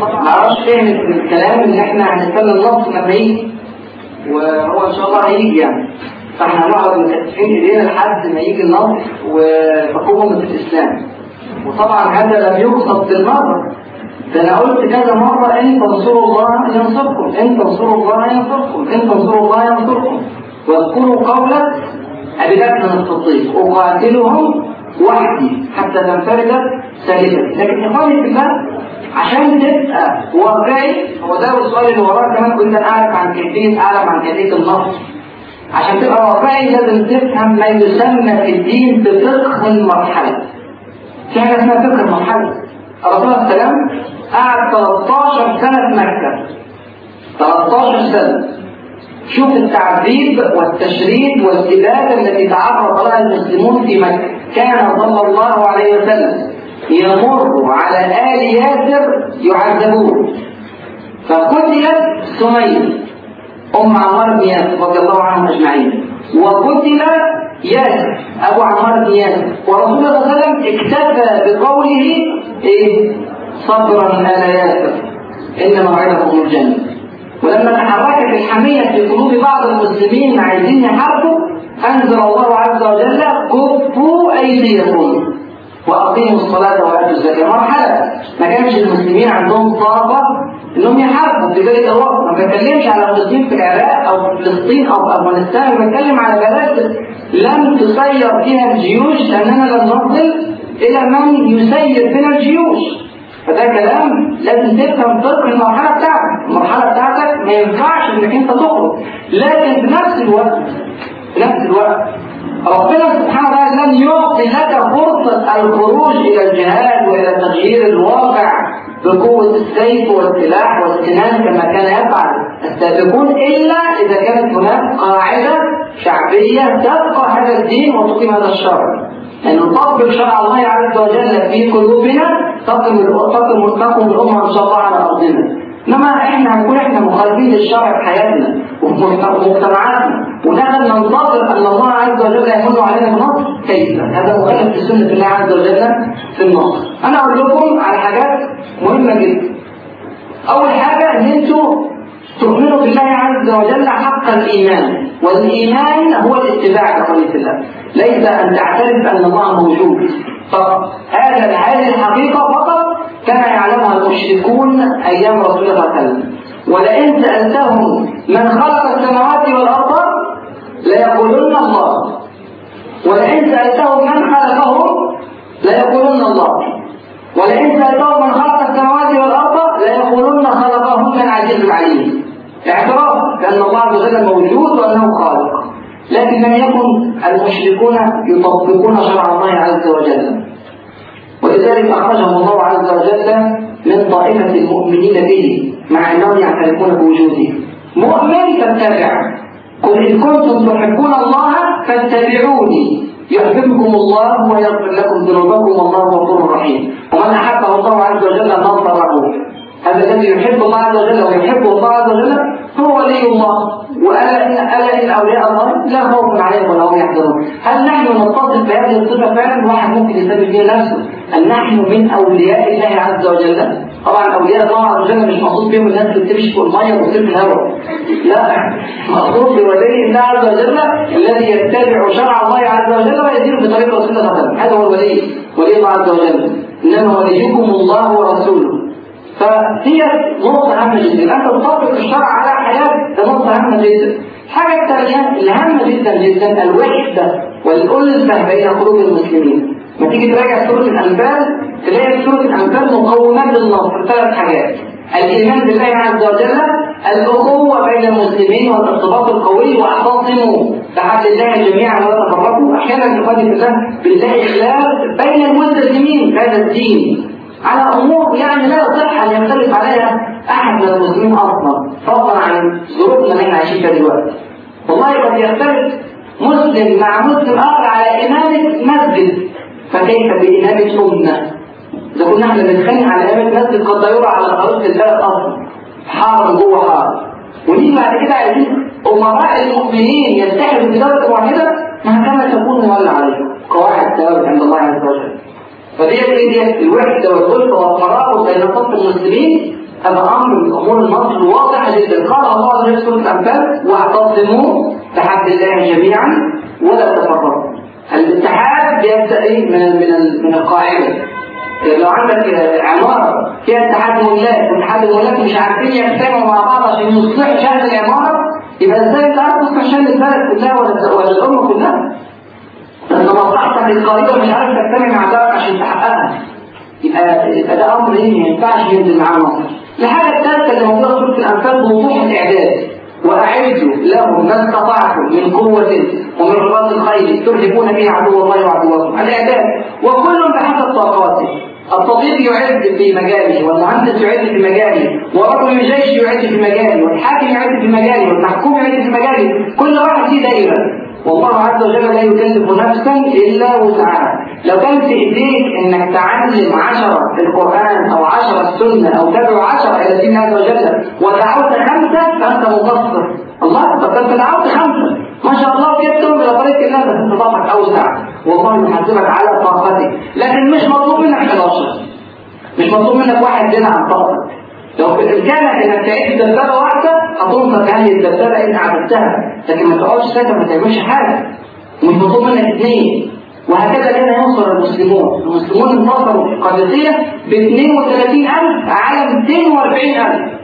ما أعرفش فهم الكلام ان إحنا هنستنى النص لما يجي. وهو إن شاء الله هيجي يعني. فاحنا هنقعد مكتفين إيدينا لحد ما يجي النص وتقوم الإسلام. وطبعا هذا لم يقصد بالنظر ده أنا قلت كذا مرة إن تنصروا الله ينصركم إن تنصروا الله ينصركم إن تنصروا الله ينصركم. واذكروا قولة ابي بكر الصديق أقاتلهم وحدي حتى تنفرد سالكا لكن إخواني في الله عشان تبقى واقعي هو ده السؤال اللي وراه كمان. كنت أعرف عن كيفية اعلم عن كيفية النص عشان تبقى واقعي لازم تفهم ما يسمى في الدين بفقه المرحلة. في حاجة اسمها فقه المرحلة. الرسول صلى الله عليه وسلم قعد 13 سنة في مكة. 13 سنة. شوف التعذيب والتشريد والإبادة التي تعرض لها المسلمون في مكة. كان صلى الله عليه وسلم. يمر على آل ياسر يعذبون فقتلت سمية أم عمار بن ياسر رضي الله عنهم أجمعين. وقتل ياسر أبو عمار بن ياسر. ورسول الله صلى الله عليه وسلم اكتفى بقوله إيه؟ صبرا آل ياسر إن موعدكم الجنة. ولما تحركت الحمية في قلوب بعض المسلمين عايزين يحاربوا أنزل الله عز وجل كفوا أيديكم. وأقيموا الصلاة وآتوا الزكاة. مرحلة. ما كانش المسلمين عندهم طاقة إنهم يحاربوا. في ذلك الوقت ما بتكلمش على فلسطين في العراق أو فلسطين أو أفغانستان. بتكلم على بلاد لم تسير فيها الجيوش لأننا لم نصل إلى من يسير بنا الجيوش. فده كلام لازم تفهم فقه المرحلة بتاعتك. المرحلة بتاعتك ما ينفعش إنك أنت تخرج. لكن في نفس الوقت في نفس الوقت ربنا سبحانه وتعالى لم يعطي لك فرصة الخروج إلى الجهاد وإلى تغيير الواقع بقوة السيف والسلاح والسنان كما كان يفعل السابقون إلا إذا كانت هناك قاعدة شعبية تبقى هذا الدين وتقيم هذا الشرع. أن نطبق شرع الله عز وجل في قلوبنا تقم تقم الأمة إن شاء الله على أرضنا. إنما إحنا هنكون إحنا مخالفين للشرع في حياتنا وفي مجتمعاتنا ونحن ننتظر أن الله عز وجل يمن علينا بالنصر كيف؟ هذا مخالف سنة الله عز وجل في النصر أنا أقول لكم على حاجات مهمة جدا. أول حاجة إن أنتوا تؤمنوا بالله عز وجل حق الإيمان. والإيمان هو الاتباع لقضية الله. ليس أن تعترف أن الله موجود. فقط. هذا هذه الحقيقة فقط كما يعلمها المشركون أيام رسول الله صلى الله عليه وسلم. ولئن سألتهم من خلق السماوات والأرض ليقولن الله. ولئن سألتهم من خلقهم ليقولن الله. ولئن سألتهم من خلق السماوات والأرض ليقولن خلقهن العزيز العليم اعتراف بأن الله عز وجل موجود وأنه خالق. لكن لم يكن المشركون يطبقون شرع الله عز وجل. ولذلك أخرجهم الله عز وجل من طائفة المؤمنين به مع أنهم يعترفون بوجوده. مؤمن فاتبع. قل إن كنتم تحبون الله فاتبعوني. يحببكم الله ويغفر لكم ذنوبكم والله غفور رحيم. ومن أحبه الله عز وجل نصره هذا الذي يحب الله عز وجل ويحبه الله عز وجل هو ولي الله. وألا إن ألا إن أولياء الله لا خوف عليهم ولا هم يحزنون. هل نحن نتصف بهذه الصفة فعلا؟ واحد ممكن يسبب فيها نفسه. أن نحن من أولياء الله عز وجل. طبعا أولياء الله عز وجل مش مقصود بهم الناس اللي بتمشي في المية وبتطير في الهواء. لا مقصود بولي الله عز وجل الذي يتبع شرع الله عز وجل ويسير بطريق رسول الله صلى الله عليه وسلم. هذا هو الولي ولي الله عز وجل. إنما وليكم الله ورسوله. فهي نقطة هامة جدا. أنت تطبق الشرع على حياتك ده نقطة هامة جدا. الحاجة الثانية الهامة جدا جدا الوحدة والألفة بين قلوب المسلمين. ما تيجي تراجع سورة الأنفال تلاقي سورة الأنفال مقومات للنصر ثلاث حاجات. الإيمان بالله عز وجل الأخوة بين المسلمين والارتباط القوي وأعتصموا. بحبل الله جميعا ولا تفرقوا أحيانا إخواني بالله بنلاقي خلاف بين الملتزمين في هذا الدين. على أمور يعني لا يصح أن يختلف عليها أحد من المسلمين أصلا. فضلا عن ظروفنا اللي إحنا عايشين فيها دلوقتي. والله قد يختلف مسلم مع مسلم آخر على إمامة مسجد. فكيف بإمامة أمة إذا كنا إحنا بنتخانق على إمامة مسجد قد لا يرى على خريطة البلد أصلا. حارم جوه حارم ونيجي بعد كده عايزين أمراء المؤمنين يتحدوا في دولة واحدة مهما تكون مولى عليهم؟ قواعد ثوابت عند الله عز وجل. فدي هي الوحدة والألفة والترابط بين صف المسلمين هذا أمر من أمور النصر واضح جدا. قال الله عز وجل في سورة الأنفال واعتصموا بحبل الله جميعا ولا تفرقوا. الاتحاد بيبدأ إيه من من من القاعدة. لو عندك عمارة فيها اتحاد ملاك واتحاد الملاك مش عارفين يجتمعوا مع بعض عشان يصلحوا شأن العمارة يبقى إزاي انت عارف تصلح شأن البلد كلها ولا الأمة كلها؟ انت مصلحتك القريبة مش عارف تجتمع مع ذلك عشان تحققها. يبقى يبقى ده أمر إيه؟ ما ينفعش ينزل معاه مصر. الحاجة الثالثة اللي موجودة في سورة الأنفال بوضوح الإعداد. واعدوا لهم ما استطعتم من قوة ومن رباط الخيل ترهبون به عدو الله وعدوكم الاعداد وكل بحسب طاقاته الطبيب يعد في مجاله والمهندس يعد في مجاله ورجل الجيش يعد في مجاله والحاكم يعد في مجاله والمحكوم يعد في مجاله. كل واحد فيه دايره والله عز وجل لا يكلف نفسا إلا وسعها. لو كان في إيديك إنك تعلم عشرة القرآن أو عشرة السنة أو تدعو عشرة إلى دين عز وجل ودعوت خمسة فأنت مقصر الله طب أنت دعوت خمسة ما شاء الله جبتهم إلى طريق الله بس أوسع والله يحاسبك على طاقتك. لكن مش مطلوب منك 11 مش مطلوب منك واحد زنا عن طاقتك. لو بإمكانك إنك تعيش دبابة واحدة هتنصر هذه الدبابة ان عبدتها لكن ما تقعدش ساكت ما تعملش حاجة. مش مطلوب منك اثنين وهكذا كان ينصر المسلمون. المسلمون انتصروا في القادسية ب 32000 على 240000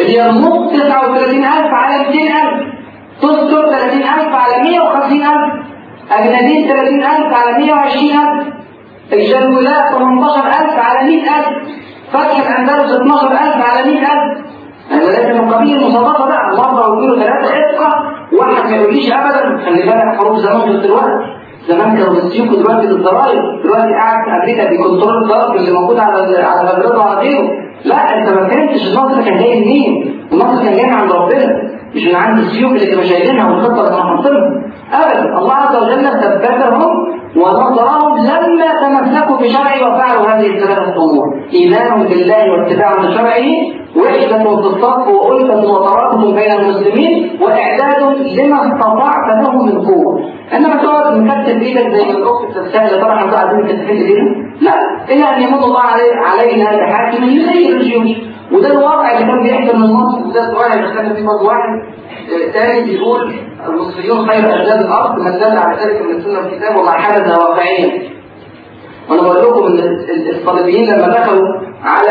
اليرموك 39000 على 200000 تذكر 30000 على 150000 أجنادين 30000 على 120000 الجنولات 18000 على 100000 فتح الأندلس 12000 على 100000 أنا لازم من قبيل المصادقة بقى مرة ويقولوا ثلاثة عتقة واحد ما يقوليش أبدا. خلي بالك حروب زمان في دلوقتي. زمان كانوا بيسيبوا دلوقتي بالضرايب دلوقتي قاعد في أمريكا بيكنترول الضرب اللي موجود على على بلده وعلى غيره لا أنت ما فهمتش النصر كان جاي منين؟ النصر كان جاي من عند ربنا. مش من عند السيوف اللي كانوا شايلينها والخطة اللي كانوا حاطينها أبدا الله عز وجل ثبتهم ونصرهم لما تمسكوا بشرعه وفعلوا هذه الثلاثة أمور إيمان بالله واتباع لشرعه وحدة في وألفة وترابط بين المسلمين وإعداد لما استطعت له من قوة. إنما تقعد مكتب إيدك زي ما الأخت ترى إحنا قاعدين مكتبين إيدينا لا. إلا أن يمن الله علي علينا بحاكم يسير الجيوش. وده الواقع اللي كان بيحصل من مصر وده السؤال اللي كان في برضه واحد ثاني بيقول المصريون خير أجداد الأرض من دل على ذلك من السنة والكتاب وما حدث واقعيا وأنا بقول لكم إن الصليبيين لما دخلوا على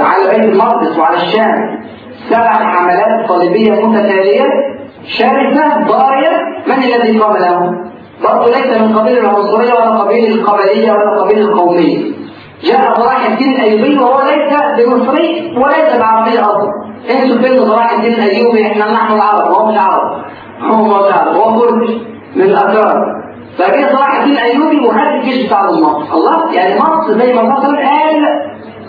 على بيت المقدس وعلى الشام سبع حملات صليبية متتالية شرسة ضارية من الذي قام لهم؟ برضه ليس من قبيل العنصرية ولا قبيل القبلية ولا قبيل القومية جاء صلاح الدين الأيوبي وهو ليس بمصري وليس بعربي أصلا. أنتوا فين صلاح الدين الأيوبي إحنا نحن العرب وهو عرب. هو مش عرب هو كردي من الأتراك فجاء صلاح الدين الأيوبي وخد الجيش بتاع مصر الله يعني مصر زي ما مصر قال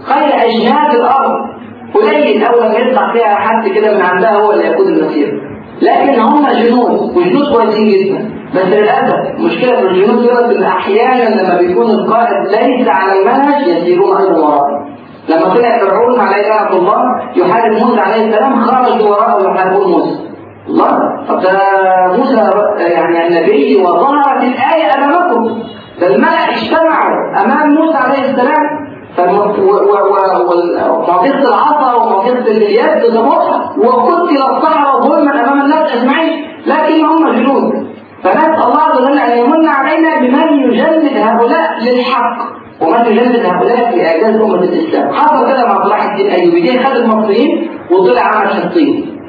خير أجناد الأرض. قليل أول ما يطلع فيها حد كده من عندها هو اللي يقود المسير لكن هم جنود وجنود كويسين جدا. بس للأسف مشكلة في الجنود دول إن أحيانا لما بيكون القائد ليس على المنهج يسيرون أيضا وراءه لما طلع فرعون عليه لعنة الله يحارب موسى عليه السلام خرجوا وراءه يحاربون موسى. الله طب ده موسى يعني النبي وظهرت الآية أمامكم. ده الملأ اجتمعوا أمام موسى عليه السلام ومعطية العصا ومعطية اليد ضبطها وقتل الصحراء ظلما أمام الناس أجمعين لكن هم جنود. فنسأل الله عز وجل أن يمن علينا بمن يجلد هؤلاء للحق ومن يجلد هؤلاء في إعجاز أمة الإسلام. حصل كده مع صلاح الدين الأيوبي جه خد المصريين وطلع عمل شطين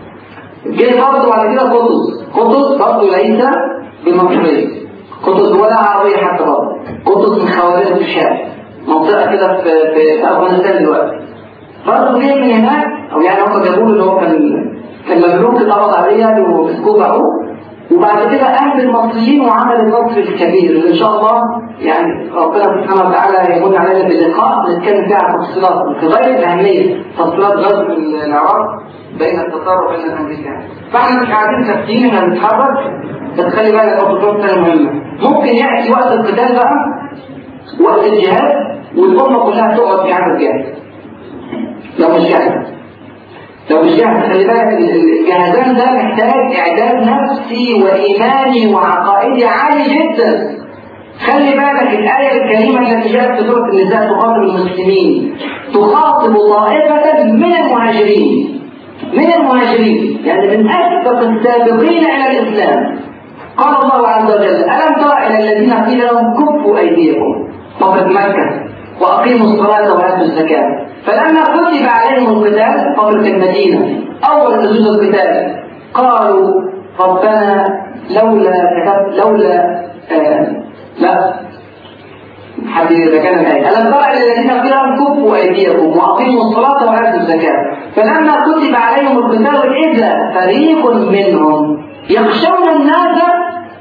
جه برضه بعد كده قطز. قطز برضه ليس بمصرية قطز ولا عربية حتى برضه. قطز من خوارزم الشام. منطقة كده في في أفغانستان دلوقتي. برضه جه من هناك أو يعني هم جابوا إن هو كان كان مملوك اتقبض عليه ومسكوه باعوه وبعد كده أهل المصريين وعمل النصر الكبير اللي إن شاء الله يعني ربنا سبحانه وتعالى يمن علينا باللقاء نتكلم فيها عن تفصيلات. في غاية الأهمية تفصيلات غزو العراق بين التتار وبين الأمريكان فإحنا مش قاعدين ثابتين إحنا بنتحرك. بس خلي بالك برضه ثانية مهمة. ممكن يأتي وقت القتال بقى. وقت الجهاد والأمة كلها تقعد في عدد جاهز لو مش جاهز لو مش جاهز خلي بالك الجهازان ده محتاج إعداد نفسي وإيماني وعقائدي عالي جدا. خلي بالك الآية الكريمة التي جاءت في سورة النساء تخاطب المسلمين. يغلب طائفة من المهاجرين. من المهاجرين. يعني من أسبق السابقين إلى الإسلام. قال الله عز وجل ألم تر إلى الذين قيل لهم كفوا أيديكم. وقد مكة وأقيموا الصلاة وآتوا الزكاة. فلما كتب عليهم القتال قبل المدينة أول نزول القتال قالوا ربنا لولا كتب لولا آه لا. حد إذا كان الآية ألم تر إلى الذين قيل لهم كفوا أيديكم وأقيموا الصلاة وآتوا الزكاة. فلما كتب عليهم القتال إذا فريق منهم يخشون الناس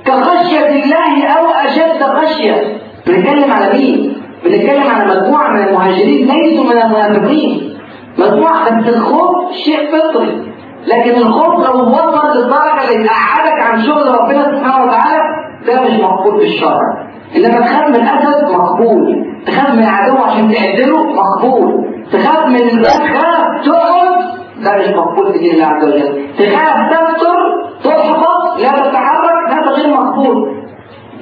كخشية الله أو أشد خشية. بنتكلم على مين؟ بنتكلم على مجموعة من المهاجرين ليسوا من المنافقين. مجموعة بس الخوف شيء فطري. لكن الخوف لو وصل للدرجة اللي تقعدك عن شغل ربنا سبحانه وتعالى ده مش مقبول في الشرع إنما تخاف من الأسد مقبول. تخاف من العدو عشان تعدله مقبول. تخاف من الاسخاف تقعد ده مش مقبول في دين الله عز وجل. تخاف تستر تحفظ لا تتحرك هذا غير مقبول.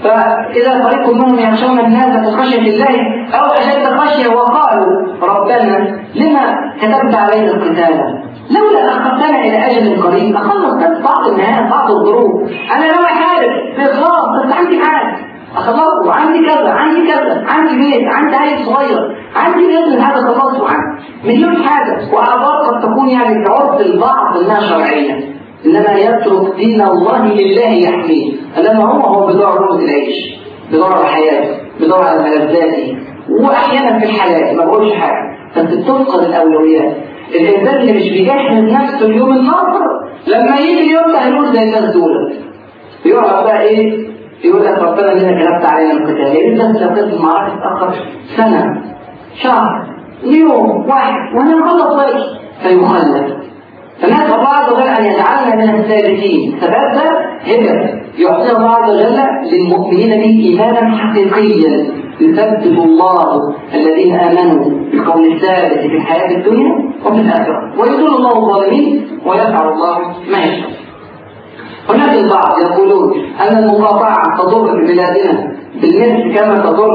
فإذا فريق منهم يخشون الناس بخشية الله أو أشد خشية وقالوا ربنا لما كتبت علينا القتال؟ لولا أخذتنا إلى أجل قريب أخلص بعض النهاية بعض الظروف. أنا ناوي حارب بإخلاص بس عندي حاجة. أخلصه وعندي كذا عندي كذا عندي بيت عندي عيل صغير عندي ابن هذا خلصه عندي مليون حاجة. وأعبار قد تكون يعني كعرف البعض إنها شرعية إنما يترك دين الله لله يحميه. إنما هو هو بيدور على لقمة العيش بيدور على حياته بيدور على ملذاته وأحيانا في الحلال ما بقولش حاجة. فأنت تفقد الأولويات. الإنسان اللي مش بيجهز نفسه اليوم الناصر لما يجي اليوم ده هيقول زي الناس دول. يقعد بقى إيه؟ يقول لك ربنا لنا كتبت علينا القتال. يا ريت بس لو كانت المعركة تتأخر سنة شهر يوم واحد وأنا مخلص وقتي فيخلف. فنسأل من الثابتين ثبات ده هبة يعطينا الله عز وجل للمؤمنين به إيمانا حقيقيا. يثبت الله الذين آمنوا بالقول الثابت في الحياة الدنيا وفي الآخرة. ويدل الله الظالمين ويفعل الله ما يشاء. هناك البعض يقولون أن المقاطعة تضر ببلادنا. بالمثل كما تضر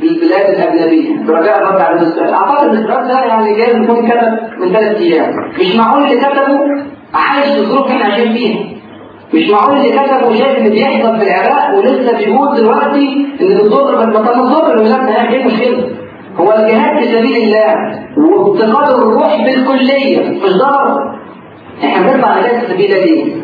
بالبلاد الأجنبية. برجاء الرد على السؤال. أعتقد ان السؤال ده يعني جاي يكون كتب من ثلاث أيام. مش معقول اللي كتبه عايش في الظروف إحنا عايشين فيها مش معقول اللي كتبه شايف اللي بيحصل في العراق ولسه بيقول دلوقتي إن بتضر ما تضر بلادنا يعني إيه مشكلة هو الجهاد في سبيل الله وافتقاد الروح بالكلية مش ضرر. إحنا بنطلع نجاة في سبيل ليه؟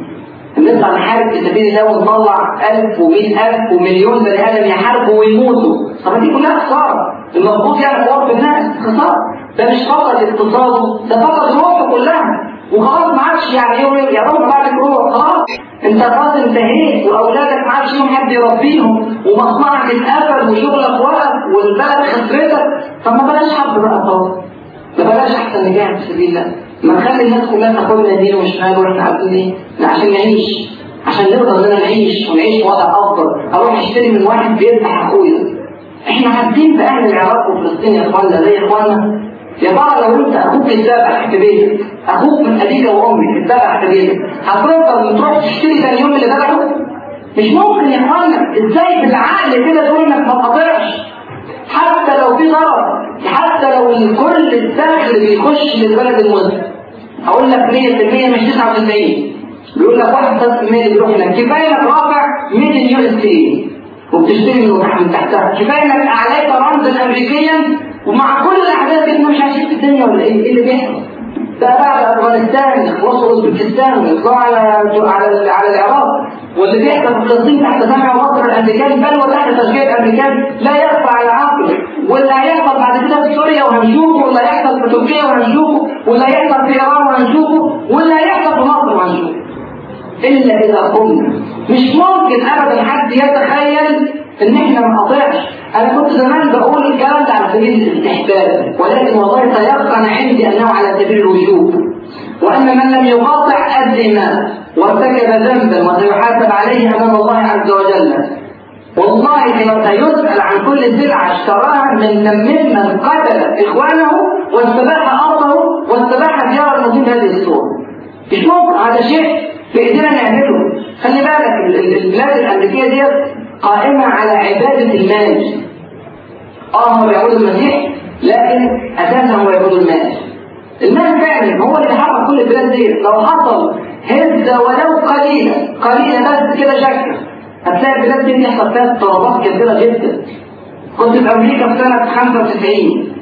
نطلع نحارب في سبيل الله ونطلع ألف ومئة ألف ومليون بني آدم يحاربوا ويموتوا. طب دي كلها خسارة. المفروض يعني حوار في الناس خسارة. ده مش فقط اقتصاده ده فقط روحه كلها. وخلاص ما عادش يعني يوم يا رب بعدك روح خلاص. انت خلاص انتهيت. وأولادك ما عادش يوم حد يربيهم. ومصنعك اتقفل وشغلك وقف والبلد خسرتك. طب ما بلاش حد بقى خلاص. ما بلاش أحسن نجاح في سبيل الله. ما نخلي الناس كلها تاخدنا يمين وشمال وإحنا عارفين إيه؟ عشان نعيش. عشان نقدر اننا نعيش ونعيش وضع أفضل. أروح أشتري من واحد بيذبح أخويا. إحنا عارفين في أهل العراق وفلسطين يا اخوانا زي اخوانا يا ترى لو انت أخوك اتذبح في بيتك أخوك من ابيك وامك اتذبح في بيتك هتفضل تروح تشتري ثاني يوم اللي ذبحه؟ مش ممكن يا إخوانا. إزاي بالعقل كده تقول إنك ما تقاطعش؟ حتى لو في ضرر حتى لو كل الدخل بيخش للبلد المسلم هقول لك 100% مش 99 بيقول لك واحد بس اللي بيروح هناك. كفاية إنك رافع 100 USA وبتشتري من تحتها. كفاية إنك اعليت رمزا امريكيا ومع كل الاحداث دي مش عايشين في الدنيا ولا إيه؟ إيه اللي بيحصل؟ ده بعد أفغانستان يخلصوا أوزبكستان ويطلعوا على على على العراق واللي بيحصل في فلسطين تحت سمع وبصر الأمريكان بل وتحت تشجيع الأمريكان لا يخفى على واللي هيحصل بعد كده في سوريا وهنشوفه واللي هيحصل في تركيا وهنشوفه واللي هيحصل في إيران وهنشوفه واللي هيحصل في مصر وهنشوفه إلا إذا قمنا مش ممكن ابدا حد يتخيل إن إحنا ما نقاطعش أنا الكلام ده على سبيل الاستحباب ولكن والله تيقن عندي أنه على سبيل الوجوب وأن من لم يقاطع اثم وارتكب ذنبا وسيحاسب عليه أمام الله عز وجل والله سيسأل عن كل سلعة اشتراها من ممن قتل إخوانه واستباح أرضه واستباح ديار المسلمين بهذه الصورة. ممكن هذا شيء في إيدينا نعمله. خلي بالك البلاد الأمريكية ديت قائمة على عبادة المال. آه هم بيعبدوا المسيح لكن أساسا هو يقول المال. المال فعلا هو اللي حرك كل البلاد دي. لو حصل هزه ولو قليله قليله بس كده شكل. هتلاقي البلاد دي بيحصل فيها اضطرابات كبيرة جدا. كنت في أمريكا في سنة 95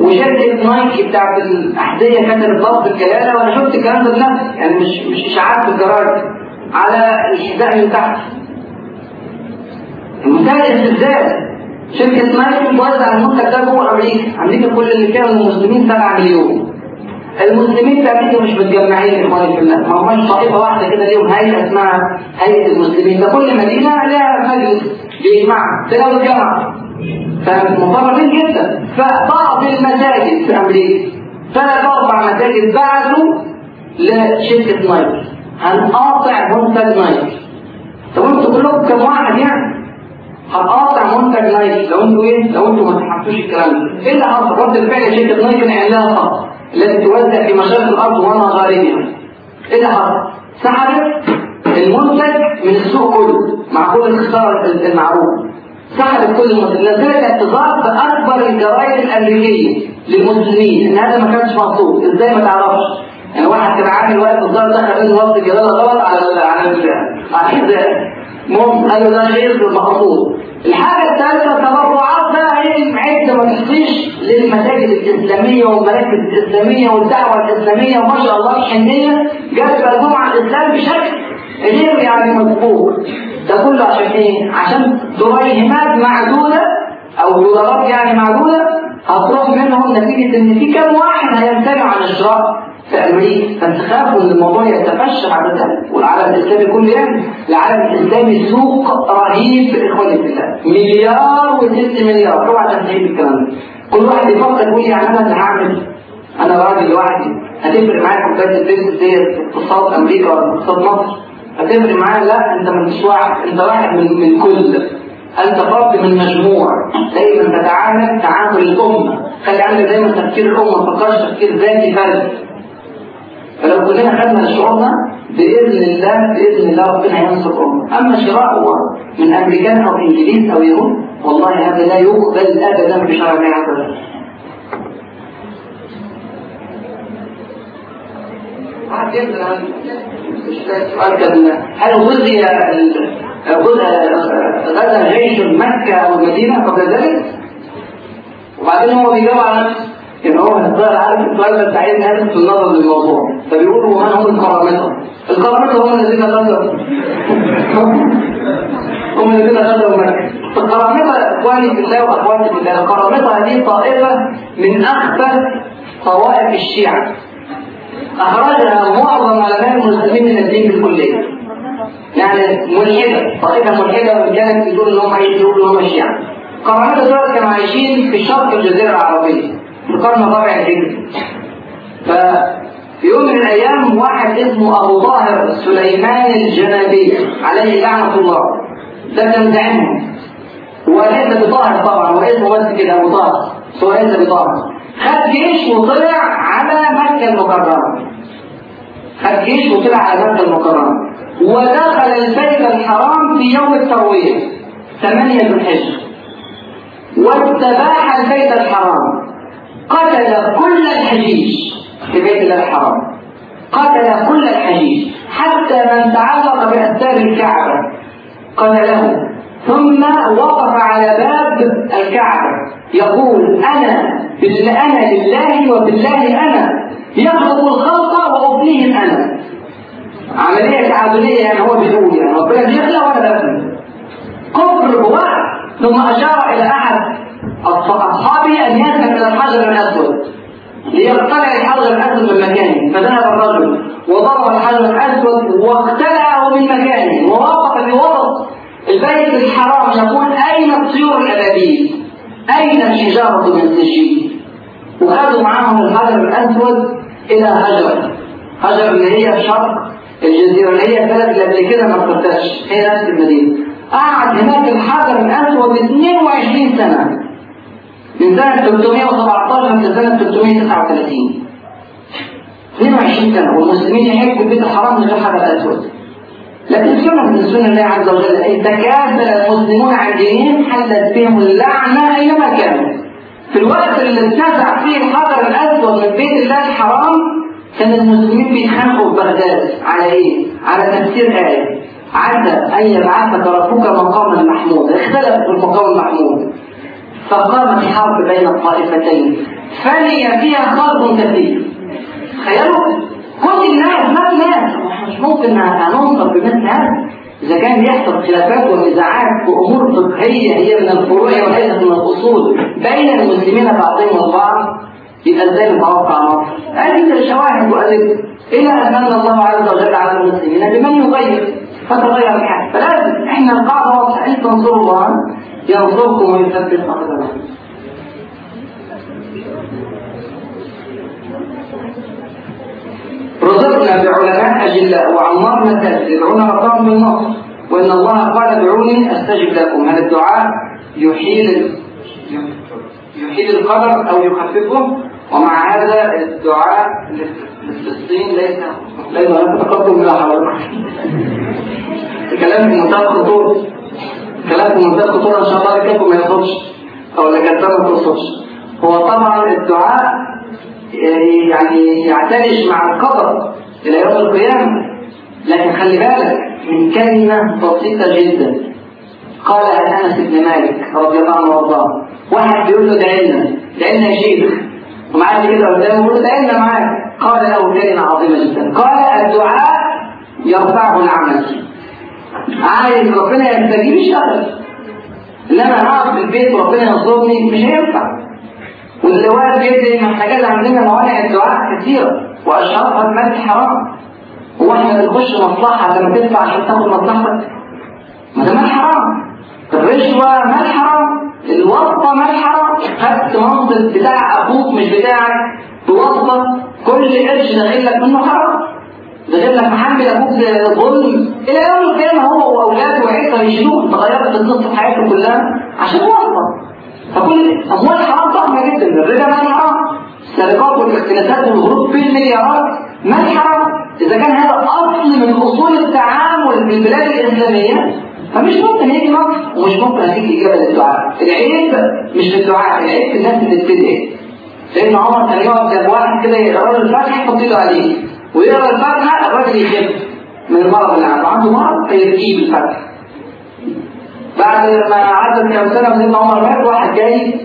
وشركة نايكي بتاعت الاحذيه كانت ضبط الكلاله وأنا شفت الكلام ده بنفسي. يعني مش مش إشاعات في الجرايد على الحذاء من تحت. منتهى الاستفزاز شركة نايكي توزع المنتج ده جوه أمريكا، أمريكا كل اللي فيها المسلمين 7 مليون. المسلمين في أمريكا مش متجمعين إخواني في الله، ما هماش طائفة واحدة كده ليهم هيئة اسمها هيئة المسلمين، ده كل مدينة لها مجلس بيجمعها، تلاقوا الجامعة. فمطرفين جدا، فبعض المساجد في أمريكا ثلاث أربع مساجد بعتوا لشركة نايكي هنقاطع منتج نايكي. طب أنتوا كلكم كم واحد يعني؟ هتقاطع منتج نايكي لو أنتوا إيه؟ لو أنتوا ما تحطوش الكلام ده. إيه اللي حصل رد الفعل شركه نايكي إن عندها خط التي توزع في مشارق الأرض ومغاربها إيه اللي حصل؟ سحبت المنتج من السوق كله مع كل الخساره المعروف. سحبت كل المنتج. نزلت اعتذار بأكبر الجرايد الأمريكية للمسلمين. إن هذا ما كانش مقصود. إزاي ما تعرفش؟ يعني واحد كان عامل واقف الظاهر دخل منه وقت جلالة غلط على على على المهم قالوا ده غير مقصود الحاجة الثالثة تبرعات بقى إيه؟ عدة ما تحصيش للمساجد الإسلامية والمراكز الإسلامية والدعوة الإسلامية وما شاء الله الحنية. جت بقدوم على الإسلام بشكل غير يعني مظبوط ده كله عشان إيه؟ عشان دريهمات معدودة أو دولارات يعني معدودة هتروح منهم نتيجة إن في كام واحد هيمتنع عن الشراء في أمريكا فأنت خافوا إن الموضوع يتفشى ذلك والعالم الإسلامي كله يعني العالم الإسلامي سوق رهيب اخواني في الله مليار و6 مليار. أوعى تنتهي بالكلام ده. كل واحد يفكر يقول يعني أنا اللي هعمل؟ أنا راجل لوحدي. هتفرق معايا كوبايه البيت دي في اقتصاد أمريكا ولا اقتصاد مصر؟ هتفرق معايا؟ لا أنت ما أنتش واحد. أنت واحد من من كل أنت فرد من مجموع. دايما تتعامل تعامل الأمة. خلي عندك دايما تفكير الأمة ما تفكرش تفكير ذاتي فرد فلو كلنا خدنا الشعور ده بإذن الله بإذن الله ربنا ينصر امه أما شراء من أمريكان أو إنجليز أو يهود والله هذا لا يقبل ابدا بشرع الله عز وجل سؤال كان هل غزي غزا جيش مكة أو المدينة قبل ذلك؟ وبعدين هو بيجاوب على نفسه إن هو الظاهر عارف السؤال ده نازل في النظر للموضوع. فبيقولوا ومن هم القرامطه القرامطه هم الذين غزوا هم الذين غزوا مكه القرامطه أخواني في الله وأخواتي في الله. القرامطه هذه طائفة من اخبث طوائف الشيعة. أخرجها معظم علماء المسلمين من الدين بالكليه يعني ملحدة. طائفة ملحدة كانت بتقول إن هم يقولوا إن هم شيعة. القرامطه دول كانوا عايشين في شرق الجزيرة العربية. القرن الرابع الهجري ففي يوم من الأيام واحد اسمه أبو طاهر سليمان الجنابي عليه لعنة الله. ده كان زعيمهم هو ليس بطاهر طبعا هو اسمه بس كده أبو طاهر. هو ليس بطاهر. خد جيش وطلع على مكة المكرمة. خد جيش وطلع على مكة المكرمة. ودخل البيت الحرام في يوم الترويه ثمانية الحجر. واستباح البيت الحرام. قتل كل الحجيج في بيت الله الحرام. قتل كل الحجيج. حتى من تعلق بأستار الكعبة قتله. ثم وقف على باب الكعبة. يقول أنا أنا لله وبالله أنا. يخلق الخلق وأبنيهم أنا. عملية تعادلية يعني هو بيقول يعني. ربنا بيخلق وأنا ببني كفر هو ثم أشار إلى أحد أصحابه أن يذهب إلى الحجر الأسود ليقتلع الحجر الأسود من مكانه. فذهب الرجل وضرب الحجر الأسود واقتلعه من مكانه. ووقف في وسط البيت الحرام. يقول أين الطيور الأبابيل؟ أين الحجارة من سجيل؟ وخذوا معهم الحجر الأسود إلى هجر. هجر اللي هي شرق الجزيرة اللي هي اللي قبل كده ما ارتبطتش هي نفس المدينة. قعد هناك الحجر الأسود 22 سنة. من سنة 317 لسنة 339 22 سنة والمسلمين يحبوا البيت الحرام من غير حجر أسود لكن سنة من سنة الله عز وجل إن تكاسل المسلمون عن دينهم حلت بهم اللعنة أينما كانوا. في الوقت اللي اتسع فيه الحجر الأسود من بيت الله الحرام كان المسلمين بيتخانقوا في بغداد على إيه؟ على تفسير آية عسى أن يبعثك ربك مقاما محمودا. اختلف في المقام المحمود. فقامت الحرب بين الطائفتين. فني فيها خلق كثير. تخيلوا؟ كل الناس ما الناس مش ممكن ننصر بمثل هذا إذا كان يحصل خلافات ونزاعات وأمور فقهية هي من الفروع وليست من الأصول بين المسلمين بعضهم البعض يبقى إزاي نتوقع؟ مصر؟ هذه الشواهد وقالت إلى أن من الله عز وجل على المسلمين بمن يغير فتغير الحال. فلازم إحنا القاعدة واضحة. إن تنصروا الله. ينصركم ويثبت أقدامكم رزقنا بعلماء أجلاء وعمار مساجد يدعون ربهم بالنصر وإن الله قال ادعوني أستجب لكم. هذا الدعاء يحيل يحيل القدر أو يخففه ومع هذا الدعاء لفلسطين ليس ليس هناك تقدم من حضرتك الكلام في منتهى الخطورة كلام في منتهى الخطورة إن شاء الله الكتاب ما يخرجش أو الكتاب ما توصلش هو طبعا الدعاء يعني يعترش مع القدر إلى يوم القيامة. لكن خلي بالك من كلمة بسيطة جدا. قال أنس بن مالك رضي الله عنه وأرضاه. واحد بيقول له دعينا دعينا يا شيخ. ومعاه كده قدامه يقول له دعينا معاك. قال له كلمة عظيمة جدا. قال الدعاء يرفعه العمل عايز ربنا يستجيب اشتغل إنما اقعد في البيت وربنا ينصرني مش هينفع. واللي واقف جدا محتاجات عندنا موانع الدعاء كثيرة واشهرها المال الحرام هو إحنا بنخش مصلحة لما تدفع عشان تاخد مصلحتك ما ده مال حرام. الرشوة مال حرام. الواسطة مال حرام. خدت منصب بتاع أخوك مش بتاعك بواسطة. كل قرش داخل لك منه حرام. داخل لك محمل أبوك ظلم إلى يوم القيامة هو وأولاده وعيسى يشيلوك تغيرت القصة حياته كلها عشان واسطة فكل أموال حرام ضخمة جدا الربا مال حرام السرقات والاختلافات والهروب بالمليارات مال حرام إذا كان هذا أصل من أصول التعامل في البلاد الإسلامية فمش ممكن يجي مصر ومش ممكن هتيجي إجابة للدعاء. العيب مش في الدعاء العيب في الناس اللي بتدعي. سيدنا عمر كان يقعد جنب واحد كده يقرأ له الفاتحة يحط عليه. ويقرا الفاتحة الراجل يخف من المرض اللي عنده عنده مرض فيرقيه بالفاتحة بعد ما عدت كام سنة سيدنا عمر مات واحد جاي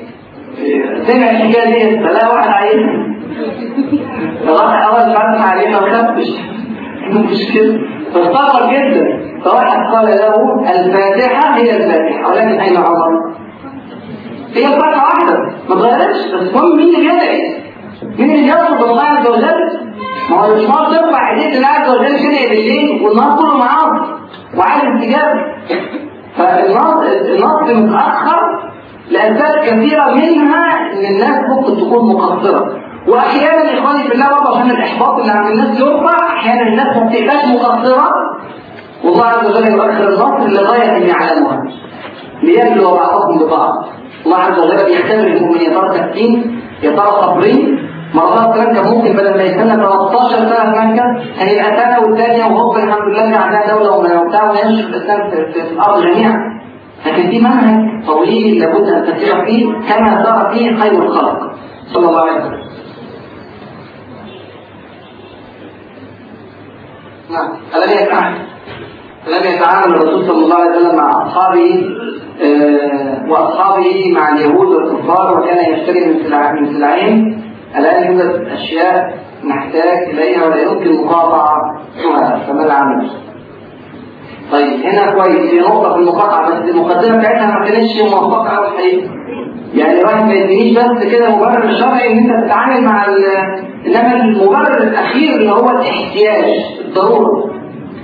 سمع الحكاية دي فلا واحد عايزها راح أول فتح عليه ما خفش مش كده فاستغرب جدا. فواحد قال له الفاتحة هي الفاتحة ولكن أين عمر؟ هي الفاتحة واحدة. ما اتغيرتش بس المهم مين اللي بيدعي؟ مين اللي يطلب الله عز وجل؟ ما هو مش مرة ترفع ايديك لله عز وجل كده بالليل والنهار كله معاك وعايز استجابة فالنص متأخر لأسباب كثيرة منها إن الناس ممكن تكون مقصرة وأحيانا إخواني في الله برضه عشان الإحباط اللي عند الناس يرفع أحيانا الناس ما بتبقاش مقصره والله عز وجل يؤخر النصر لغايه ان يعلمها ليبلو بعضكم ببعض. الله عز وجل بيختبر المؤمنين يا ترى ساكتين يا ترى صابرين مرات كان ممكن بدل ما يستنى 13 سنه في مكه هيبقى سنة والثانيه وهوب الحمد لله ان عندها دولة وبتاع وينشر الإسلام في, الأرض جميعا. لكن في منهج طويل لابد أن تسير فيه كما سار فيه خير الخلق. صلى الله عليه وسلم. نعم. يتعامل ألم يتعامل الرسول صلى الله عليه وسلم مع أصحابه آه وأصحابه مع اليهود والكفار وكان يشتري من سلعين الآن يوجد أشياء نحتاج إليها ولا يمكن مقاطعة فما العمل؟ طيب هنا كويس. في نقطة في المقاطعة بس المقدمة بتاعتها ما كانتش موفقة أوي الحقيقة. يعني الواحد ما يدينيش بس كده مبرر شرعي إن أنت تتعامل مع إنما المبرر الأخير اللي هو الاحتياج الضرورة.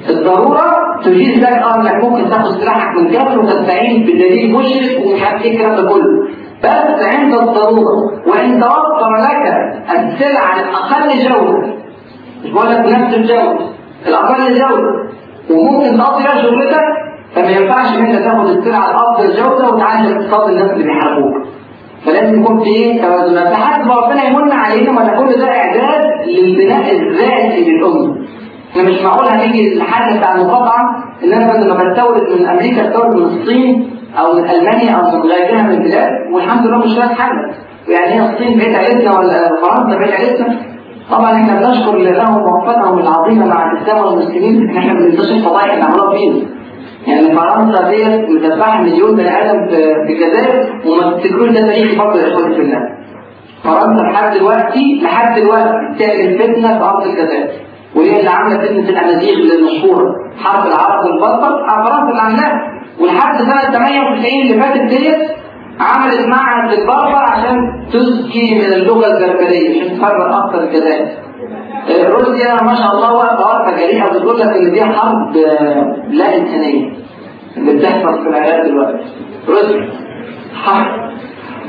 الضرورة تجيز لك آه إنك ممكن تاخد سلاحك من جبل وتستعين بدليل مشرك ومش عارف إيه الكلام ده كله. بس عند الضرورة وإن توفر لك السلعه الأقل جودة. مش بقول لك بنفس الجودة الأقل جودة. وممكن تقضي شغلتك فما ينفعش إن أنت تاخد السلعه الافضل جودة وتعالج اقتصاد الناس اللي بيحاربوك. فلازم يكون في توازنات لحد ما ربنا يمن علينا ما كل ده إعداد للبناء الذاتي للأمة. إحنا مش معقول هنيجي الحل بتاع المقاطعه ان أنا لما بستورد من أمريكا استورد من الصين أو من ألمانيا أو من غيرها من البلاد والحمد لله مش لاقي حل يعني هي الصين بعيد عيلتنا ولا فرنسا بعيد عيلتنا؟ طبعا إحنا بنشكر لهم وفقهم العظيمة مع الإسلام والمسلمين ان إحنا بننتشر الفضائح اللي عملوها فينا يعني فرنسا ديت مدفعه مليون بني آدم الجزائر وما تفتكروش ده تاريخ فضل إخواني في الله. فرنسا لحد دلوقتي لحد دلوقتي تعمل فتنة في أرض الجزائر. وهي اللي عاملة فتنة الأمازيغ المشهورة. حرب العرب والبطل فرنسا اللي عاملاها ولحد سنة 98 اللي فاتت ديت عملت معهد للبربر عشان تزكي من اللغة البربرية عشان تفرق أكثر الجزائر روسيا ما شاء الله واقفة جريئه وبتقول لك إن دي حرب لا إنسانية. اللي بتحصل في العراق دلوقتي. روسيا حرب.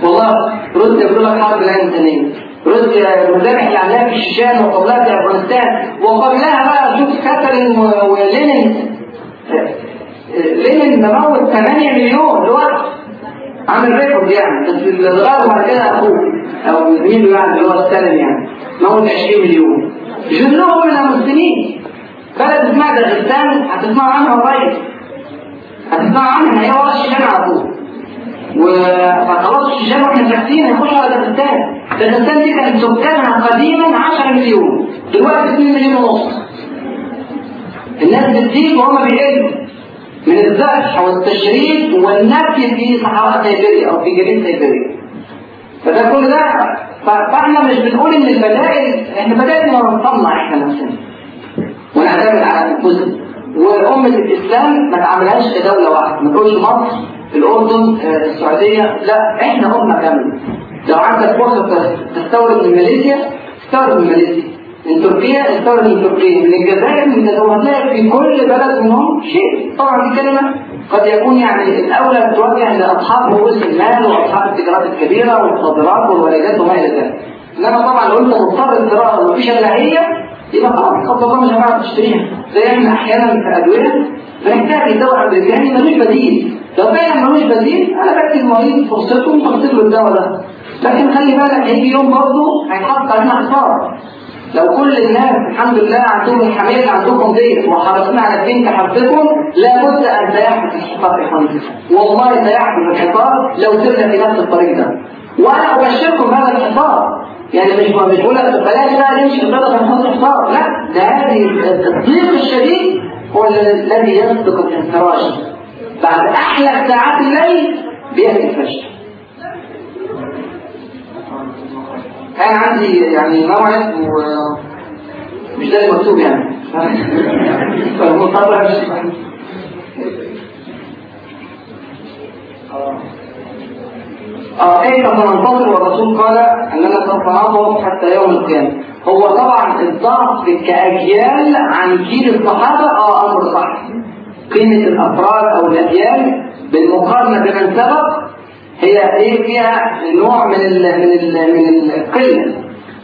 والله روسيا بتقول لك حرب لا إنسانية. روسيا المذابح اللي عملها في الشيشان وقبلها في أفغانستان. وقبلها بقى شوف كاترين ولينين لينين مموت 8 مليون لوحده عامل record يعني. بس اللي بعد كده أخوه أو زميله يعني اللي هو السالم يعني. موت 20 مليون. جلهم من المسلمين. بلد اسمها داغستان هتسمعوا عنها قريب. هتسمعوا عنها هي ورا الشيشان على طول. فخلاص الشيشان وإحنا ساكتين هيخشوا على داغستان. داغستان دي كانت سكانها قديما 10 مليون. دلوقتي 2 مليون ونص. الناس بتزيد وهم بيقلوا من الذبح والتشريد والنفي في صحراء سيبيريا أو في جبين سيبيريا فده كل ده فاحنا مش بنقول إن البدائل إحنا بدائل بنطلع إحنا نفسنا. ونعتمد على أنفسنا. وأمة الإسلام ما تعملهاش كدولة واحدة. ما تقولش مصر الأردن السعودية. لا إحنا أمة كاملة. لو عندك فرصة تستورد من ماليزيا استورد من ماليزيا. من تركيا استورد من تركيا من الجزائر من هتلاقي في كل بلد منهم شيء طبعا دي كلمة قد يكون يعني الأولى توجه لأصحاب رؤوس المال وأصحاب التجارات الكبيرة والصادرات والواردات وما إلى ذلك. إنما طبعا لو أنت مضطر القراءة ومفيش إلا هي يبقى خلاص قد الله مش هنعرف تشتريها. زي إحنا أحيانا في أدوية بنحتاج الدواء الأمريكاني ملوش بديل. لو فعلا ملوش بديل أنا بدي المريض فرصته له الدواء ده. لكن خلي بالك هيجي يوم برضه هيتحط علينا خسارة. لو كل الناس الحمد لله عندهم الحماية اللي عندكم ديت وحرصنا على بنت حضرتكم لابد أن سيحدث الحفاظ يا اخواني والله سيحدث الحفاظ لو سرنا في نفس الطريق ده. وأنا أبشركم بهذا الحفاظ. يعني مش مش بقول لك بلاش بقى نمشي بطريقه الحفاظ الحفاظ. لا ده هذه الضيق الشديد هو الذي يسبق الانفراج بعد أحلى ساعات الليل بيأتي الفجر. كان عندي يعني موعد و مش ده المكتوب يعني. فالمضطر آه كيف سننتظر والرسول قال اننا نضعف حتى يوم القيامة. هو طبعا الضعف كأجيال عن جيل الصحابة آه أمر صح. قيمة الأفراد أو الأجيال بالمقارنة بمن سبق هي إيه فيها نوع من ال من ال من القلة.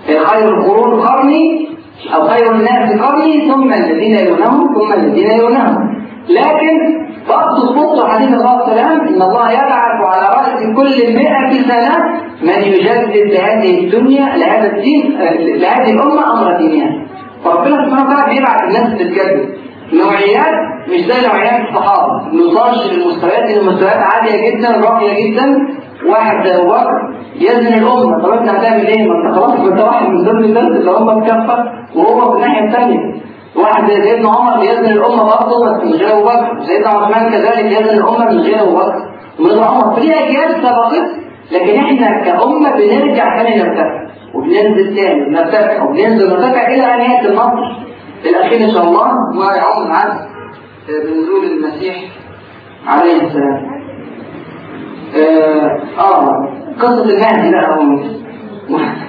خير القرون قرني أو خير الناس قرني ثم الذين يلونهم ثم الذين يلونهم لكن برضه تبص حديث الله السلام إن الله يبعث على رأس كل 100 سنة من يجدد لهذه الدنيا لهذا الدين لهذه الأمة أمر دينها فربنا سبحانه وتعالى بيبعث الناس تتجدد نوعيات مش زي نوعيات الصحابة. نطاش للمستويات المستويات عالية جدا راقية جدا. واحد زي أبو بكر يزن الأمة. طب أنت هتعمل إيه؟ ما أنت خلاص انت واحد من ضمن الناس اللي هم بكفة وهو في الناحيه الثانية واحد زي سيدنا عمر يزن الأمة برضه بس من غير أبو بكر. سيدنا عثمان كذلك يزن الأمة من غير أبو بكر. غير عمر. فدي أجيال سبقت لكن إحنا كأمة بنرجع ثاني نرتفع وبننزل ثاني نرتفع وبننزل نرتفع إلى أن يأتي النصر. الأخير إن شاء الله ويعم عز بنزول المسيح عليه السلام. آه, آه. قصة المهدي بقى هو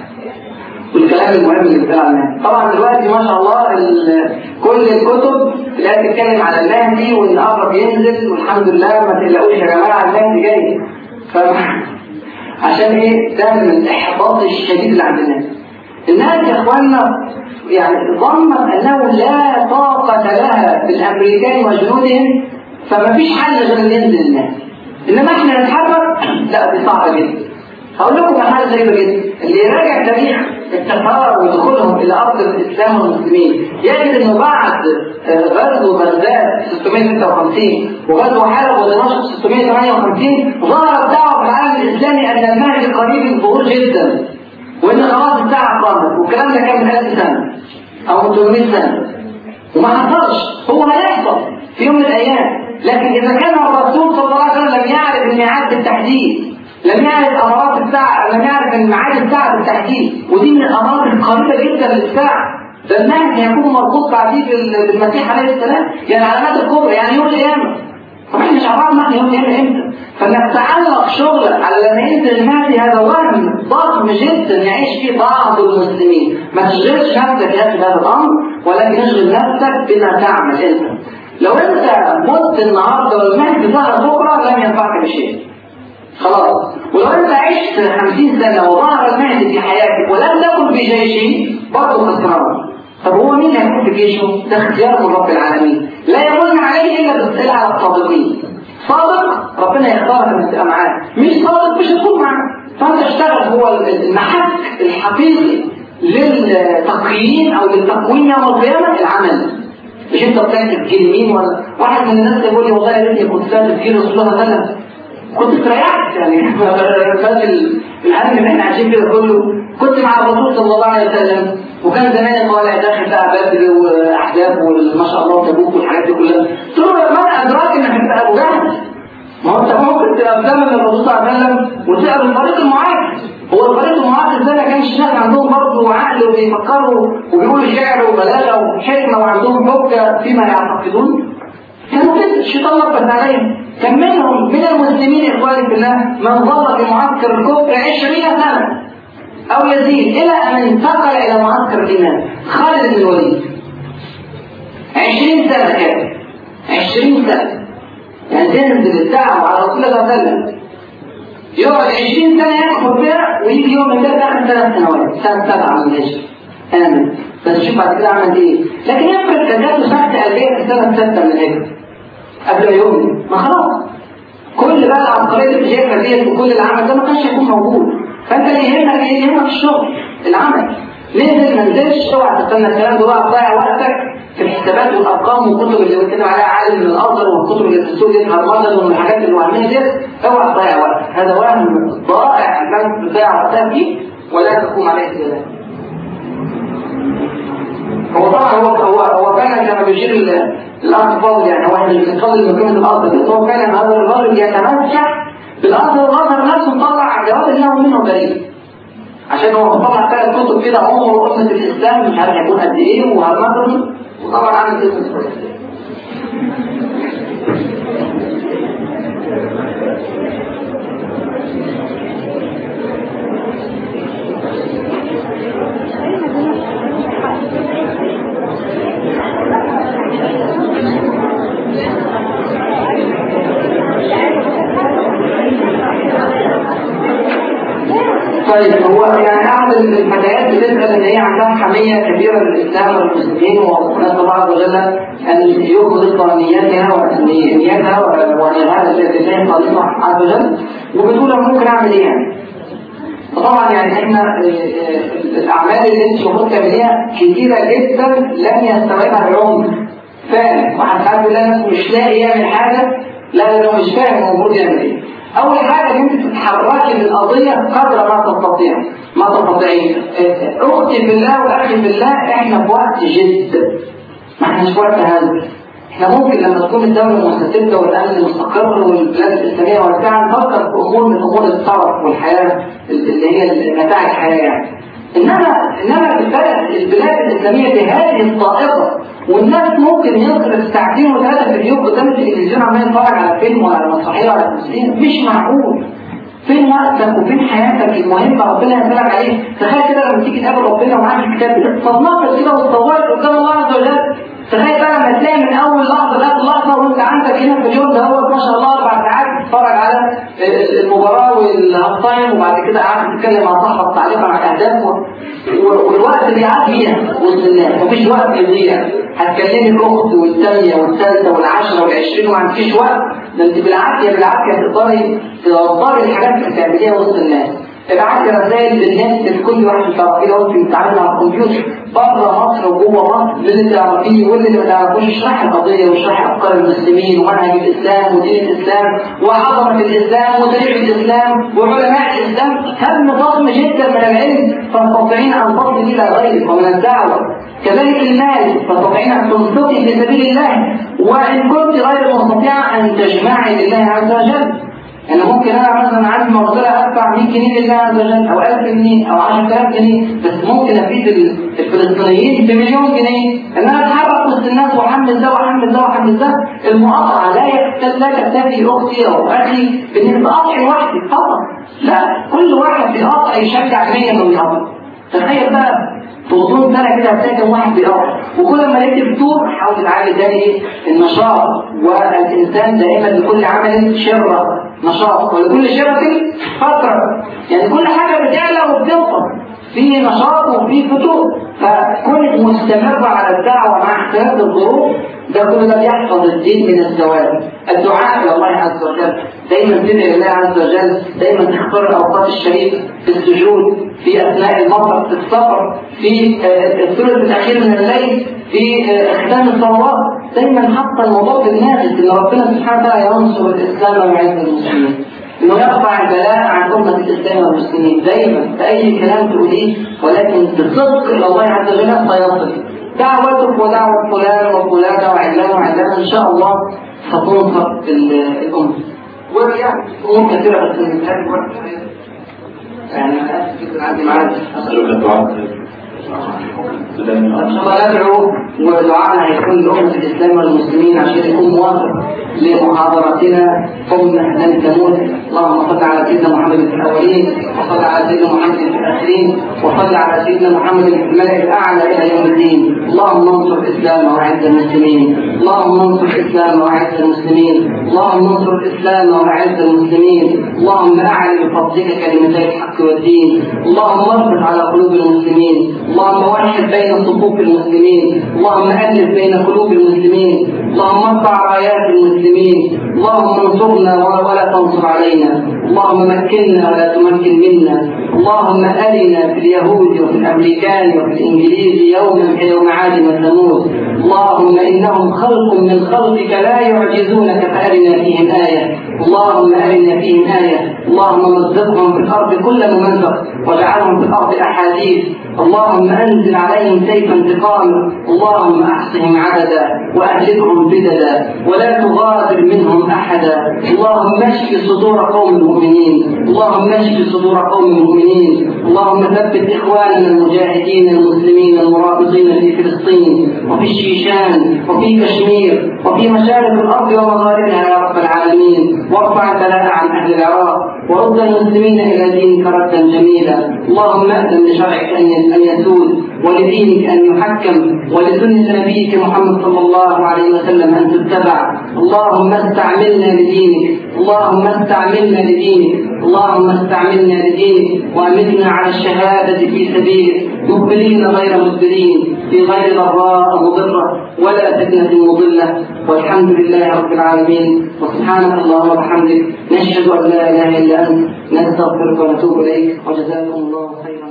والكلام المهم اللي بيتقال عن المهدي طبعا دلوقتي ما شاء الله كل الكتب اللي بتتكلم على المهدي وان قرب ينزل والحمد لله ما تقلقوش يا جماعة المهدي جاي. ف عشان إيه؟ ده من الإحباط الشديد اللي عند الناس. الناس يا اخوانا يعني ظنت أنه لا طاقة لها بالأمريكان وجنودهم فما فيش حل غير إن ينزل الناس إنما إحنا نتحرك لا دي صعبة جدا. هقول لكم حاجة غريبة جدا. اللي يراجع تاريخ التتار ودخولهم إلى أرض الإسلام والمسلمين يجد انه بعد غزو بغداد 656 وغزو حلب ودمشق 658 ظهرت دعوة في العالم الإسلامي أن المهدي قريب الظهور جدا. وإن خلاص الساعة قامت والكلام ده كان من 1000 سنة أو 800 سنة. وما حصلش. هو هيحصل في يوم من الأيام. لكن إذا كان الرسول صلى الله عليه وسلم لم يعرف الميعاد بالتحديد لم يعرف امارات الساعة لم يعرف الميعاد الساعة بالتحديد. ودي من الامارات القريبة جدا للساعه ده المهدي هيكون مربوط بعديه بالمسيح عليه السلام يعني العلامات الكبرى يعني يوم القيامة. المهدي يوم القيامه إمتى فإنك تعلق شغلك على ينزل المهدي هذا وهم ضخم جدا يعيش فيه بعض المسلمين. ما تشغلش نفسك يا أخي بهذا الأمر ولكن اشغل نفسك بما تعمل أنت. لو أنت مت النهارده والمهدي ظهر بكرة لم ينفعك بشيء. خلاص. ولو أنت عشت 50 سنة وظهر المهدي في حياتك ولم تكن في جيشه برضه خسران. طب هو مين اللي هيكون في جيشه؟ ده اختيار من رب العالمين. لا يمن عليه إلا بالسئله على الصادقين صادق؟ ربنا يختارك تبقى معاه. مش صادق مش هتكون معاه. فأنت اشتغل هو المحك الحقيقي للتقييم أو للتقويم يوم القيامة العمل. مش أنت بتكتب جيل مين ولا؟ واحد من الناس يقول لي والله يا ريتني كنت كاتب جيل رسول الله صلى كنت استريحت يعني. فات الهم اللي إحنا عايشين كده كله. كنت مع الرسول صلى الله عليه وسلم. وكان زمان طالع داخل بقى بدر واحزاب وما شاء الله تبوك والحاجات دي كلها. قلت له ما أدراك إنك هتبقى أبو جهل. ما هو أنت ممكن تبقى في زمن الرسول صلى الله عليه وسلم وتبقى بالطريق المعاكس هو الطريق المعاكس ده ما كانش ناس عندهم برضه عقل وبيفكروا وبيقولوا شعر وبلاغة وحكمه وعندهم حجة فيما يعتقدون. كانوا كده الشيطان لبس عليهم. كان منهم من المسلمين إخواني في الله من ظل في معسكر الكفر 20 سنة. أو يزيد إلى أن انتقل إلى معسكر الإيمان. خالد بن الوليد. 20 سنة كده 20 سنة. يعني تنزل الدعوه على رسول الله صلى الله عليه وسلم. يقعد 20 سنة يكفر بها ويجي يوم من ده اخر ثلاث سنوات. سنة سبعه من الهجرة. امن بس شوف بعد كده عمل إيه. لكن يفرق كان جاته سكته قلبيه في السنة السادسه من الهجرة. قبل ما يؤمن ما خلاص. كل بقى العبقرية اللي شايفها ديت وكل العمل ده ما كانش هيكون موجود. فانت اللي يهمك إيه يهمك الشغل العمل. نزل ما نزلش اوعى تستنى الكلام ده اوعى تضيع وقتك في الحسابات والارقام والكتب اللي بيتكلم عليها عالم من الازهر والكتب اللي بتسوق دي هرمزه والحاجات الوهميه ديت. اوعى تضيع وقتك. هذا وهم ضائع انك تضيع وقتك فيه ولا تقوم عليه استدلال هو طبعا هو هو هو فعلا كما بيشير الأرض فاضل يعني هو إحنا بنفضل مكانه الأرض هو فعلا هذا الرجل يتمسك بالارض والغفر نفسه مطلع جواب الله منه بريء. عشان هو مطلع ثلاث كتب كده عمر أمة الإسلام مش عارف هيكون قد إيه وهرمجني وطبعا عامل اسم كويس طيب هو يعني احد الفتيات بتسال إن هي عندها حمية كبيرة للاسلام والمسلمين الله عز وجل أن يخلص نيتها ونيتها ونيتها لله خالصه عز وجل؟ وبتقول أنا ممكن أعمل إيه يعني؟ فطبعا يعني إحنا الأعمال اللي أنت المفروض تعمليها كتيرة جدا لن يستوعبها العمر فعلا. واحد ساعات مش لاقي يعمل حاجة؟ لا لو مش فاهم المفروض يعمل إيه. اول حاجة ان انت تتحركي للقضية قدر ما تستطيع؟ ما تستطيعين أختي في الله وأخي في الله إحنا في وقت جد. ما إحناش في وقت هذا. إحنا ممكن لما تكون الدولة مستتبة والأمن مستقر والبلاد الإسلامية واسعة نفكر في أمور من أمور الطرف والحياة اللي هي متاع الحياة يعني. إنما إنما البلد البلاد الإسلامية بهذه الطائفة والناس ممكن يصرف ساعتين وثلاثة في اليوم قدام التلفزيون عمال يتفرج على فيلم ولا مسرحية ولا تمثيل مش معقول. فين وقتك وفين حياتك المهمة ربنا يسألك عليه؟ تخيل كده لما تيجي تقابل ربنا ومعاك الكتاب ده. تتناقش كده وتصورك قدام الله عز وجل. تخيل بقى لما تلاقي من أول لحظة لحظه وأنت عندك هنا في اليوم ده هو ما شاء الله أربع ساعات تتفرج على المباراة وال half time وبعد كده قاعد تتكلم مع صاحبك تعليق على الأهداف والوقت اللي قاعد فيها وسط الناس. مفيش وقت يضيع هتكلمي الأخت والثانيه والثالثه والعشرة والعشرين وما عندكيش وقت. ده انت بالعافية بالعافية تقدري تدبري الحاجات اللي هتعمليها وسط الناس. ابعت رسائل بالنت لكل واحد تعرفيه لو انت بتتعامل على الكمبيوتر. بره مصر وجوه مصر. اللي تعرفيه واللي ما تعرفوش اشرح القضية واشرح أفكار المسلمين ومنهج الإسلام ودين الإسلام وعظمه الإسلام وتاريخ الإسلام وعلماء الإسلام. كم ضخم جدا من العلم تستطيعين ان تصل إلى غيرك ومن الدعوة. كذلك المال تستطيعين ان تنفقي في سبيل الله. وإن كنت غير مستطيعه أن تجمعي لله عز وجل. يعني ممكن أنا مثلا عندي مقدره أدفع 100 جنيه لله عز وجل أو 1000 جنيه أو 10000 جنيه. بس ممكن أفيد الفلسطينيين بمليون جنيه. إن أنا أتحرك وسط الناس واحمل ده واحمل ده واحمل ده المقاطعة لا لا تكتفي أختي أو أخي بان تقاطعي لوحدك فقط. لا كل واحد بيقاطع يشجع 100 انه يقاطع تخيل بقى في غضون سنه كده هتلاقي كم واحد بيقاطع وكل ما يكتب دور حاول تعالج تاني النشاط. والإنسان دائما لكل عمل شره نشاط. ولكل شرة فترة يعني كل حاجة بتعلى وبتوصل في نشاط وفي فتور فكونك مستمرة على الدعوة مع اختلاف الظروف ده كل ده يحفظ الدين من الزوال الدعاء إلى الله عز وجل. دايما تدعي لله عز وجل دايما تختار الأوقات الشريفة في السجود في أثناء المطر في السفر في الثلث الأخير من الليل في ختام الصلوات. دايما حتى الموضوع بالناس إن ربنا سبحانه وتعالى ينصر الإسلام ويعز المسلمين. انه يرفع البلاء عن أمة الإسلام والمسلمين. دايما في اي كلام تقوليه ولكن بصدق الله عز وجل سيصل دعوتك ودعوة فلان وفلان وعلان وعلان إن شاء الله ستنصر الأمة. ويعني أمور كثيرة بس نتكلم وقت يعني أنا آسف جدا عندي معاد الله ندعو ودعاءنا هيكون لأمة الإسلام والمسلمين عشان يكون موافق لمحاضرتنا. أمة لن تموت اللهم صل على سيدنا محمد في الأولين وصل على سيدنا محمد في الآخرين وصل على سيدنا محمد في الملأ الأعلى إلى يوم الدين. اللهم انصر الإسلام وأعز المسلمين. اللهم انصر الإسلام وأعز المسلمين. اللهم انصر الإسلام وأعز المسلمين. اللهم أعلي بفضلك كلمتي الحق والدين. اللهم اربط على قلوب المسلمين. اللهم وحد بين صفوف المسلمين. اللهم ألف بين قلوب المسلمين. اللهم ارفع رايات المسلمين. اللهم انصرنا ولا تنصر علينا. اللهم مكنا ولا تمكن منا. اللهم أرنا في اليهود وفي الأمريكان وفي الإنجليز يوما كيوم عاد وثمود. اللهم إنهم خلق من خلقك لا يعجزونك فأرنا فيهم آية. اللهم أرنا فيهم آية. اللهم مزقهم في الأرض كل ممزق. واجعلهم في الأرض أحاديث. اللهم أنزل عليهم سيف انتقام. اللهم أحصهم عددا وأهلكهم بددا ولا تغادر منهم أحدا. اللهم اشف صدور قوم المؤمنين. اللهم اشف صدور قوم المؤمنين. اللهم ثبت إخواننا المجاهدين المسلمين المرابطين في فلسطين. وفي الشيشان. وفي كشمير. وفي مشارق الأرض ومغاربها يا رب العالمين. وارفع البلاء عن أهل العراق ورد المسلمين إلى دينك ردا جميلا اللهم أذن لشرعك أن يسود ولدينك أن يحكم ولسنة نبيك محمد صلى الله عليه وسلم أن تتبع. اللهم استعملنا لدينك اللهم استعملنا لدينك اللهم استعملنا لدينك وأمتنا على الشهادة في سبيلك. مقبلين غير مدبرين في غير ضراء مضرة ولا فتنة مضلة. والحمد لله رب العالمين. وسبحانك اللهم وبحمدك نشهد أن لا إله إلا أنت نستغفرك ونتوب إليك. وجزاكم الله خيرا.